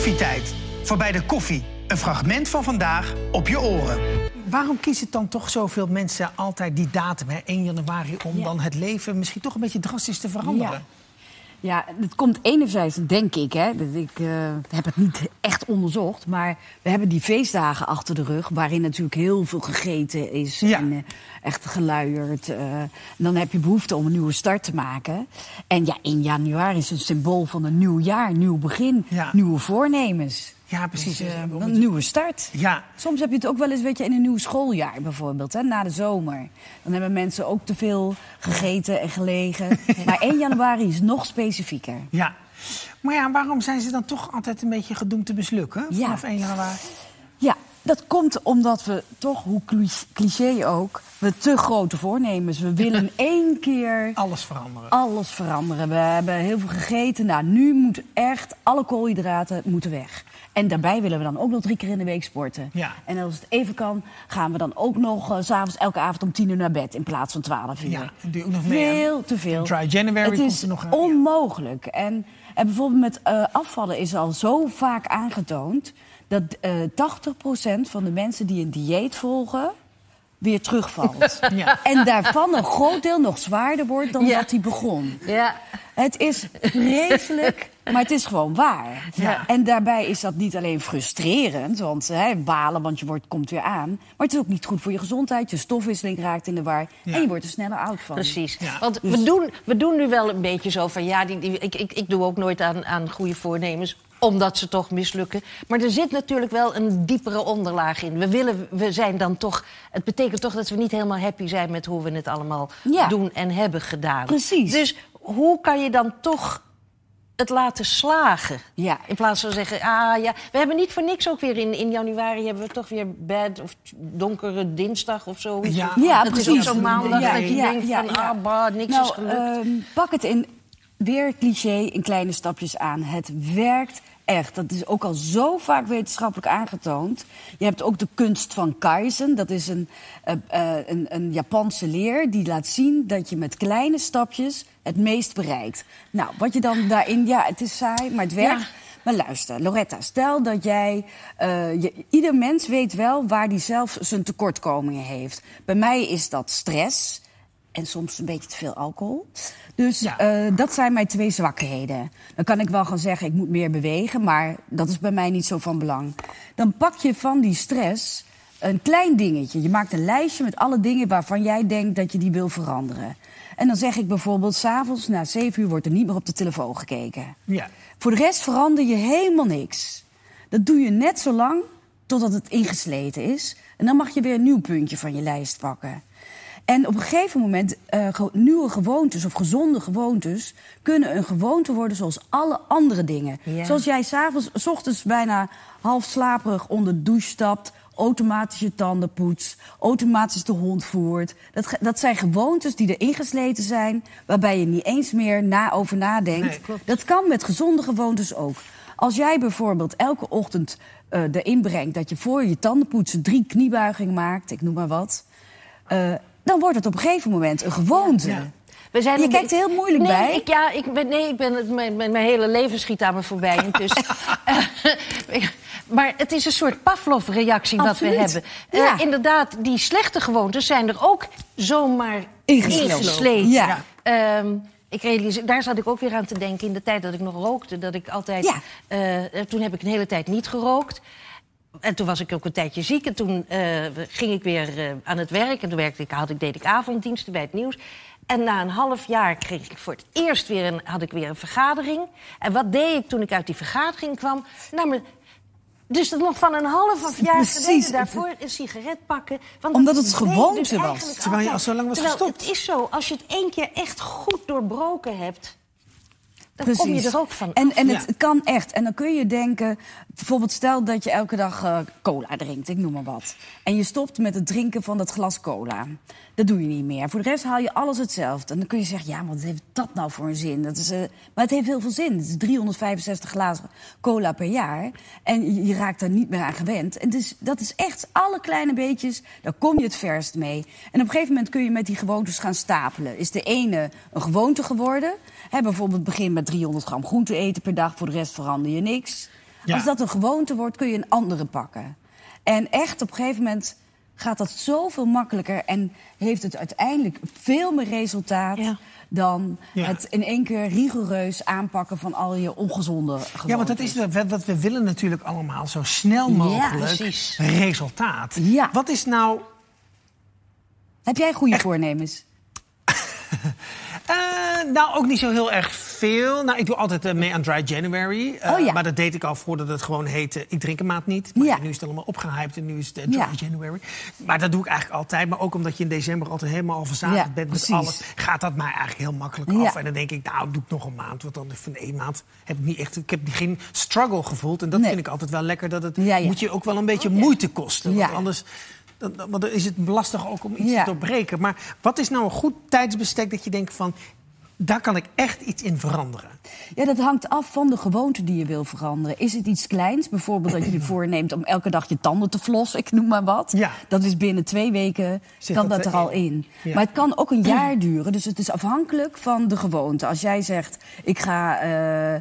Koffietijd. Voorbij de koffie. Een fragment van vandaag op je oren. Waarom kiezen dan toch zoveel mensen altijd die datum, hè, 1 januari, om Ja. dan het leven misschien toch een beetje drastisch te veranderen? Ja. Ja, het komt enerzijds, denk ik, hè, dat ik eh, heb het niet echt onderzocht, maar we hebben die feestdagen achter de rug, waarin natuurlijk heel veel gegeten is Ja. en eh, echt geluierd. eh. en dan heb je behoefte om een nieuwe start te maken. En ja, 1 januari is een symbool van een nieuw jaar, nieuw begin, Ja. nieuwe voornemens. Ja, precies. Dus, eh, een nieuwe start. Ja, Soms heb je het ook wel eens weet je, in een nieuw schooljaar bijvoorbeeld, hè, na de zomer. Dan hebben mensen ook te veel gegeten en gelegen. Maar 1 januari is nog specifieker. ja. Maar ja, waarom zijn ze dan toch altijd een beetje gedoemd te mislukken Ja. vanaf 1 januari? Ja, dat komt omdat we toch, hoe cli- cliché ook, we te grote voornemens. We willen één keer Alles veranderen. alles veranderen. We hebben heel veel gegeten. Nou, nu moet echt alle koolhydraten moeten weg. En daarbij willen we dan ook nog drie keer in de week sporten. Ja. En als het even kan, gaan we dan ook nog s s'avonds elke avond om tien uur naar bed in plaats van twaalf uur. Ja, doe ook nog mee Veel te veel. Dry January Het komt is er nog aan, ja. onmogelijk. En, en bijvoorbeeld met eh, afvallen is al zo vaak aangetoond... dat eh 80% van de mensen die een dieet volgen weer terugvalt. Ja. En daarvan een groot deel nog zwaarder wordt dan Ja. dat hij begon. Ja. Het is vreselijk, maar het is gewoon waar. Ja. En daarbij is dat niet alleen frustrerend, want hè, balen, want je wordt, komt weer aan. Maar het is ook niet goed voor je gezondheid. Je stofwisseling raakt in de war. Ja. En je wordt er sneller oud van. Precies. Ja. Want Dus- we, doen, we doen nu wel een beetje zo van... ja, die, die- ik, ik, ik doe ook nooit aan, aan goede voornemens omdat ze toch mislukken. Maar er zit natuurlijk wel een diepere onderlaag in. We, willen, we zijn dan toch... Het betekent toch dat we niet helemaal happy zijn... met hoe we het allemaal Ja. doen en hebben gedaan. Precies. Dus hoe kan je dan toch het laten slagen? Ja. In plaats van zeggen, ah ja... We hebben niet voor niks ook weer in, in januari... hebben we toch weer bad of donkere dinsdag of zoiets. Ja. Ja, dat is precies. ook zo'n maandag Ja, dat je ja, denkt ja, van, ja. ah, bah, niks nou, is gelukt. ehm, pak het in weer cliché in kleine stapjes aan. Het werkt echt. Dat is ook al zo vaak wetenschappelijk aangetoond. Je hebt ook de kunst van Kaizen. Dat is een, eh, eh, een, een Japanse leer die laat zien dat je met kleine stapjes het meest bereikt. Nou, wat je dan daarin... Ja, het is saai, maar het werkt. Ja. Maar luister, Loretta, stel dat jij... eh, je, ieder mens weet wel waar hij zelf zijn tekortkomingen heeft. Bij mij is dat stress en soms een beetje te veel alcohol. Dus Ja. eh, dat zijn mijn twee zwakheden. Dan kan ik wel gaan zeggen, ik moet meer bewegen... maar dat is bij mij niet zo van belang. Dan pak je van die stress een klein dingetje. Je maakt een lijstje met alle dingen waarvan jij denkt dat je die wil veranderen. En dan zeg ik bijvoorbeeld, s'avonds na zeven uur wordt er niet meer op de telefoon gekeken. Ja. Voor de rest verander je helemaal niks. Dat doe je net zo lang totdat het ingesleten is. En dan mag je weer een nieuw puntje van je lijst pakken. En op een gegeven moment, eh, nieuwe gewoontes of gezonde gewoontes... kunnen een gewoonte worden zoals alle andere dingen. Ja. Zoals jij s'avonds, s ochtends bijna half slaperig onder de douche stapt... automatisch je tanden poetst, automatisch de hond voert. Dat, dat zijn gewoontes die er ingesleten zijn... waarbij je niet eens meer na over nadenkt. Nee. Dat kan met gezonde gewoontes ook. Als jij bijvoorbeeld elke ochtend eh erin brengt dat je voor je tandenpoetsen drie kniebuigingen maakt, ik noem maar wat, eh, dan wordt het op een gegeven moment een gewoonte. Ja. We zijn Je kijkt er heel moeilijk nee, bij. Ik, ja, ik ben, nee, ik ben het, mijn, mijn mijn hele leven schiet aan me voorbij intussen. Eh, maar het is een soort Pavlov-reactie wat we hebben. Eh, Ja. inderdaad, die slechte gewoontes zijn er ook zomaar Ingesloten. ingesleten. Ja. Ehm, ik realiseer, daar zat ik ook weer aan te denken in de tijd dat ik nog rookte. Dat ik altijd. Ja. eh, toen heb ik een hele tijd niet gerookt. En toen was ik ook een tijdje ziek. En toen eh, ging ik weer eh, aan het werk. En toen werkte ik, had ik, deed ik avonddiensten bij het nieuws. En na een half jaar kreeg ik voor het eerst weer een, had ik weer een vergadering. En wat deed ik toen ik uit die vergadering kwam? Nou, maar, dus dat nog van een half of jaar Precies. geleden daarvoor een sigaret pakken. Want Omdat dat het ik gewoonte dus was. Terwijl je al zo lang was Terwijl gestopt. Het is zo, als je het één keer echt goed doorbroken hebt... dan kom je er ook van En, en het kan echt. En dan kun je denken, bijvoorbeeld stel dat je elke dag eh, cola drinkt, ik noem maar wat. En je stopt met het drinken van dat glas cola. Dat doe je niet meer. Voor de rest haal je alles hetzelfde. En dan kun je zeggen, ja, maar wat heeft dat nou voor een zin? Dat is, eh, maar het heeft heel veel zin. Het is 365 glazen cola per jaar. En je, je raakt daar niet meer aan gewend. En dus dat is echt alle kleine beetjes, daar kom je het verst mee. En op een gegeven moment kun je met die gewoontes gaan stapelen. Is de ene een gewoonte geworden? Hè, bijvoorbeeld begin met 300 gram groente eten per dag, voor de rest verander je niks. Als dat een gewoonte wordt, kun je een andere pakken. En echt op een gegeven moment gaat dat zoveel makkelijker en heeft het uiteindelijk veel meer resultaat. Dan het in één keer rigoureus aanpakken van al je ongezonde gewoontes. Ja, want dat is wat we willen natuurlijk allemaal zo snel mogelijk ja, resultaat. Ja. Wat is nou. Heb jij goede voornemens? Uh, nou, ook niet zo heel erg veel. Nou, ik doe altijd uh, mee aan Dry January. Uh, oh, ja. Maar dat deed ik al voordat het gewoon heette... ik drink een maand niet. Maar ja. nu is het allemaal opgehyped en nu is het Dry ja. January. Maar dat doe ik eigenlijk altijd. Maar ook omdat je in december altijd helemaal al verzadigd bent met alles... gaat dat mij eigenlijk heel makkelijk af. En dan denk ik, nou, doe ik nog een maand. Want dan van één maand heb ik niet echt... Ik heb geen struggle gevoeld. En dat vind ik altijd wel lekker. Dat het moet je ook wel een beetje oh, moeite kosten. Want anders dan, dan is het lastig ook om iets te doorbreken. Maar wat is nou een goed tijdsbestek dat je denkt van daar kan ik echt iets in veranderen. Ja, dat hangt af van de gewoonte die je wil veranderen. Is het iets kleins, bijvoorbeeld dat je je voorneemt om elke dag je tanden te flossen, ik noem maar wat. Ja. Dat is binnen twee weken, kan dat, er al in. Maar het kan ook een jaar duren, dus het is afhankelijk van de gewoonte. Als jij zegt, ik ga uh,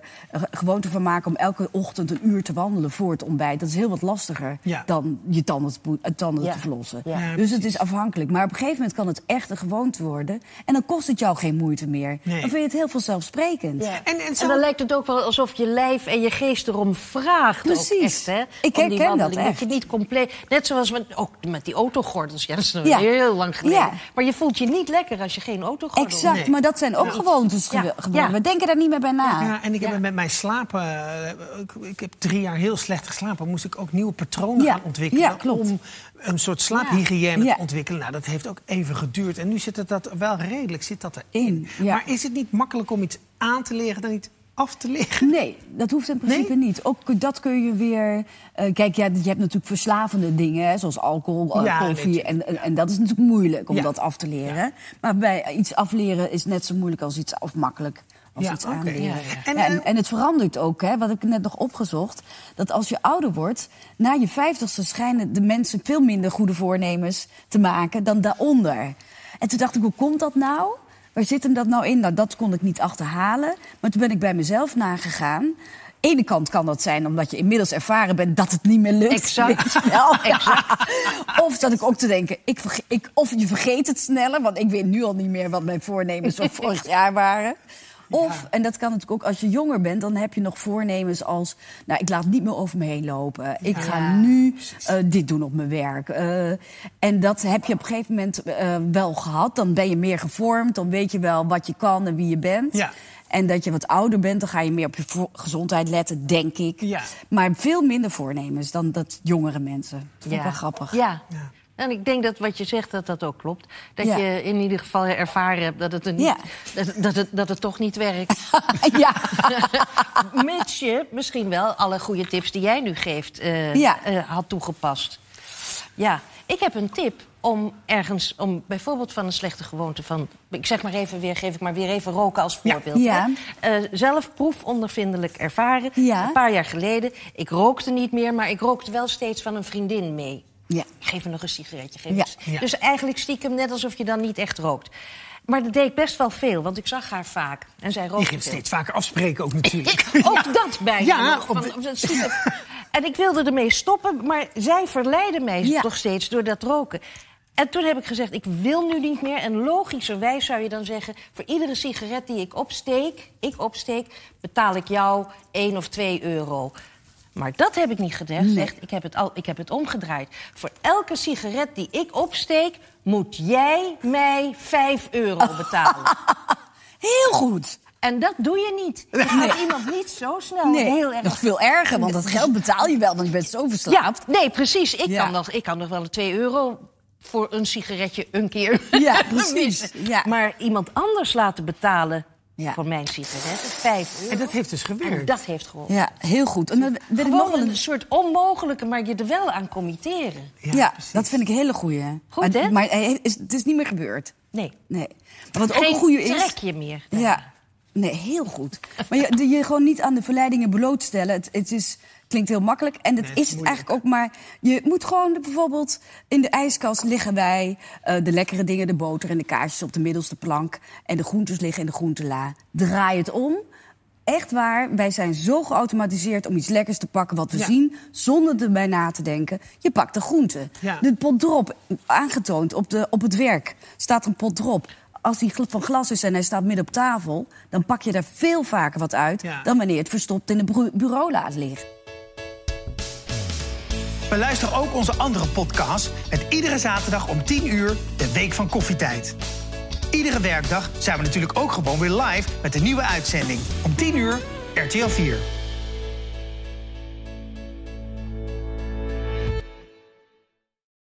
gewoonte van maken om elke ochtend een uur te wandelen voor het ontbijt. Dat is heel wat lastiger dan je tanden te, tanden te flossen. Dus het is afhankelijk. Maar op een gegeven moment kan het echt een gewoonte worden. En dan kost het jou geen moeite meer. Dan vind je het heel vanzelfsprekend. Ja. En, en, dan lijkt het ook wel alsof je lijf en je geest erom vraagt. Precies. Echt, hè? Ik herken dat echt. Dat je niet compleet... Net zoals met, ook met die autogordels. Ja, dat is ja. heel lang geleden. Maar je voelt je niet lekker als je geen autogordel hebt. Exact, maar dat zijn ook gewoontes. Ja. We denken daar niet meer bij na. Ja, en ik heb met mijn slapen... Eh, ik, heb drie jaar heel slecht geslapen. Moest ik ook nieuwe patronen gaan ontwikkelen. Om een soort slaaphygiëne te ontwikkelen. Nou, dat heeft ook even geduurd. En nu zit het dat wel redelijk zit dat erin. Maar is het niet makkelijk om iets aan te leren dan iets af te leren? Nee, dat hoeft in principe niet. Ook dat kun je weer... Uh, kijk, ja, je hebt natuurlijk verslavende dingen, zoals alcohol, uh, koffie. En, en, dat is natuurlijk moeilijk om dat af te leren. Maar bij iets afleren is net zo moeilijk als iets afmakkelijk ja, iets okay. En, en, en, het verandert ook, hè, wat ik net nog opgezocht. Dat als je ouder wordt, na je vijftigste schijnen de mensen veel minder goede voornemens te maken dan daaronder. En toen dacht ik, hoe komt dat nou? Waar zit hem dat nou in? Nou, dat kon ik niet achterhalen. Maar toen ben ik bij mezelf nagegaan ene kant kan dat zijn omdat je inmiddels ervaren bent dat het niet meer lukt. Exact. exact. Of dat ik ook te denken, ik, ik, of je vergeet het sneller, want ik weet nu al niet meer wat mijn voornemens van vorig jaar waren. Of, en dat kan natuurlijk ook als je jonger bent, dan heb je nog voornemens als: Nou, ik laat niet meer over me heen lopen. Ik ga nu uh, dit doen op mijn werk. Uh, en dat heb je op een gegeven moment uh, wel gehad. Dan ben je meer gevormd, dan weet je wel wat je kan en wie je bent. Ja. En dat je wat ouder bent, dan ga je meer op je gezondheid letten, denk ik. Ja. Maar veel minder voornemens dan dat jongere mensen. Dat vind ik wel grappig. Ja. ja. En ik denk dat wat je zegt, dat dat ook klopt. Dat je in ieder geval ervaren hebt dat het, een dat, dat, het, dat het toch niet werkt. ja. Mits je misschien wel alle goede tips die jij nu geeft uh, uh, had toegepast. Ja, ik heb een tip om ergens, om bijvoorbeeld van een slechte gewoonte van, ik zeg maar even weer, geef ik maar weer even roken als voorbeeld. Ja. Uh, zelf proefondervindelijk ervaren. Ja. Een paar jaar geleden. Ik rookte niet meer, maar ik rookte wel steeds van een vriendin mee. Ja. Geef me nog een sigaretje. Geef ja. Dus eigenlijk stiekem net alsof je dan niet echt rookt. Maar dat deed ik best wel veel, want ik zag haar vaak. En zij rookte Je ging steeds vaker afspreken ook natuurlijk. ook dat bij ja, Van, en ik wilde ermee stoppen, maar zij verleidde mij toch steeds door dat roken. En toen heb ik gezegd, ik wil nu niet meer. En logischerwijs zou je dan zeggen... voor iedere sigaret die ik opsteek, ik opsteek... betaal ik jou 1 of 2 euro. Maar dat heb ik niet gezegd. Ik, heb het al, ik heb het omgedraaid. Voor elke sigaret die ik opsteek, moet jij mij 5 euro betalen. Heel goed. En dat doe je niet. Dat gaat iemand niet zo snel. Nee, heel erg. dat is veel erger, want dat geld betaal je wel, want je bent zo verslaafd. Ja, nee, precies. Ik, kan, nog, ik kan nog wel 2 euro voor een sigaretje een keer. Ja, precies. Ja. Maar iemand anders laten betalen ja. voor mijn sigaret. Vijf euro. En dat heeft dus gewerkt. En dat heeft geholpen. Ja, heel goed. En dan wil ik nog een... een soort onmogelijke, maar je er wel aan committeren. Ja, ja dat vind ik een hele goeie. Goed, maar, hè? Maar het is niet meer gebeurd. Nee. Nee. Maar wat ook een goede is... trek je meer. Ja. Nee, heel goed. Maar je, je gewoon niet aan de verleidingen blootstellen. Het, het is Klinkt heel makkelijk. En dat is, het eigenlijk ook maar. Je moet gewoon bijvoorbeeld in de ijskast liggen wij uh, de lekkere dingen, de boter en de kaarsjes op de middelste plank. En de groentes liggen in de groentela. Draai het om echt waar, wij zijn zo geautomatiseerd om iets lekkers te pakken wat we zien, zonder erbij na te denken. Je pakt de groente. De pot drop, aangetoond op, de, op het werk, staat een pot drop als die van glas is en hij staat midden op tafel, dan pak je er veel vaker wat uit dan wanneer het verstopt in de bureau laat liggen. Beluister ook onze andere podcast met iedere zaterdag om 10 uur de Week van Koffietijd. Iedere werkdag zijn we natuurlijk ook gewoon weer live met een nieuwe uitzending. Om 10 uur RTL 4.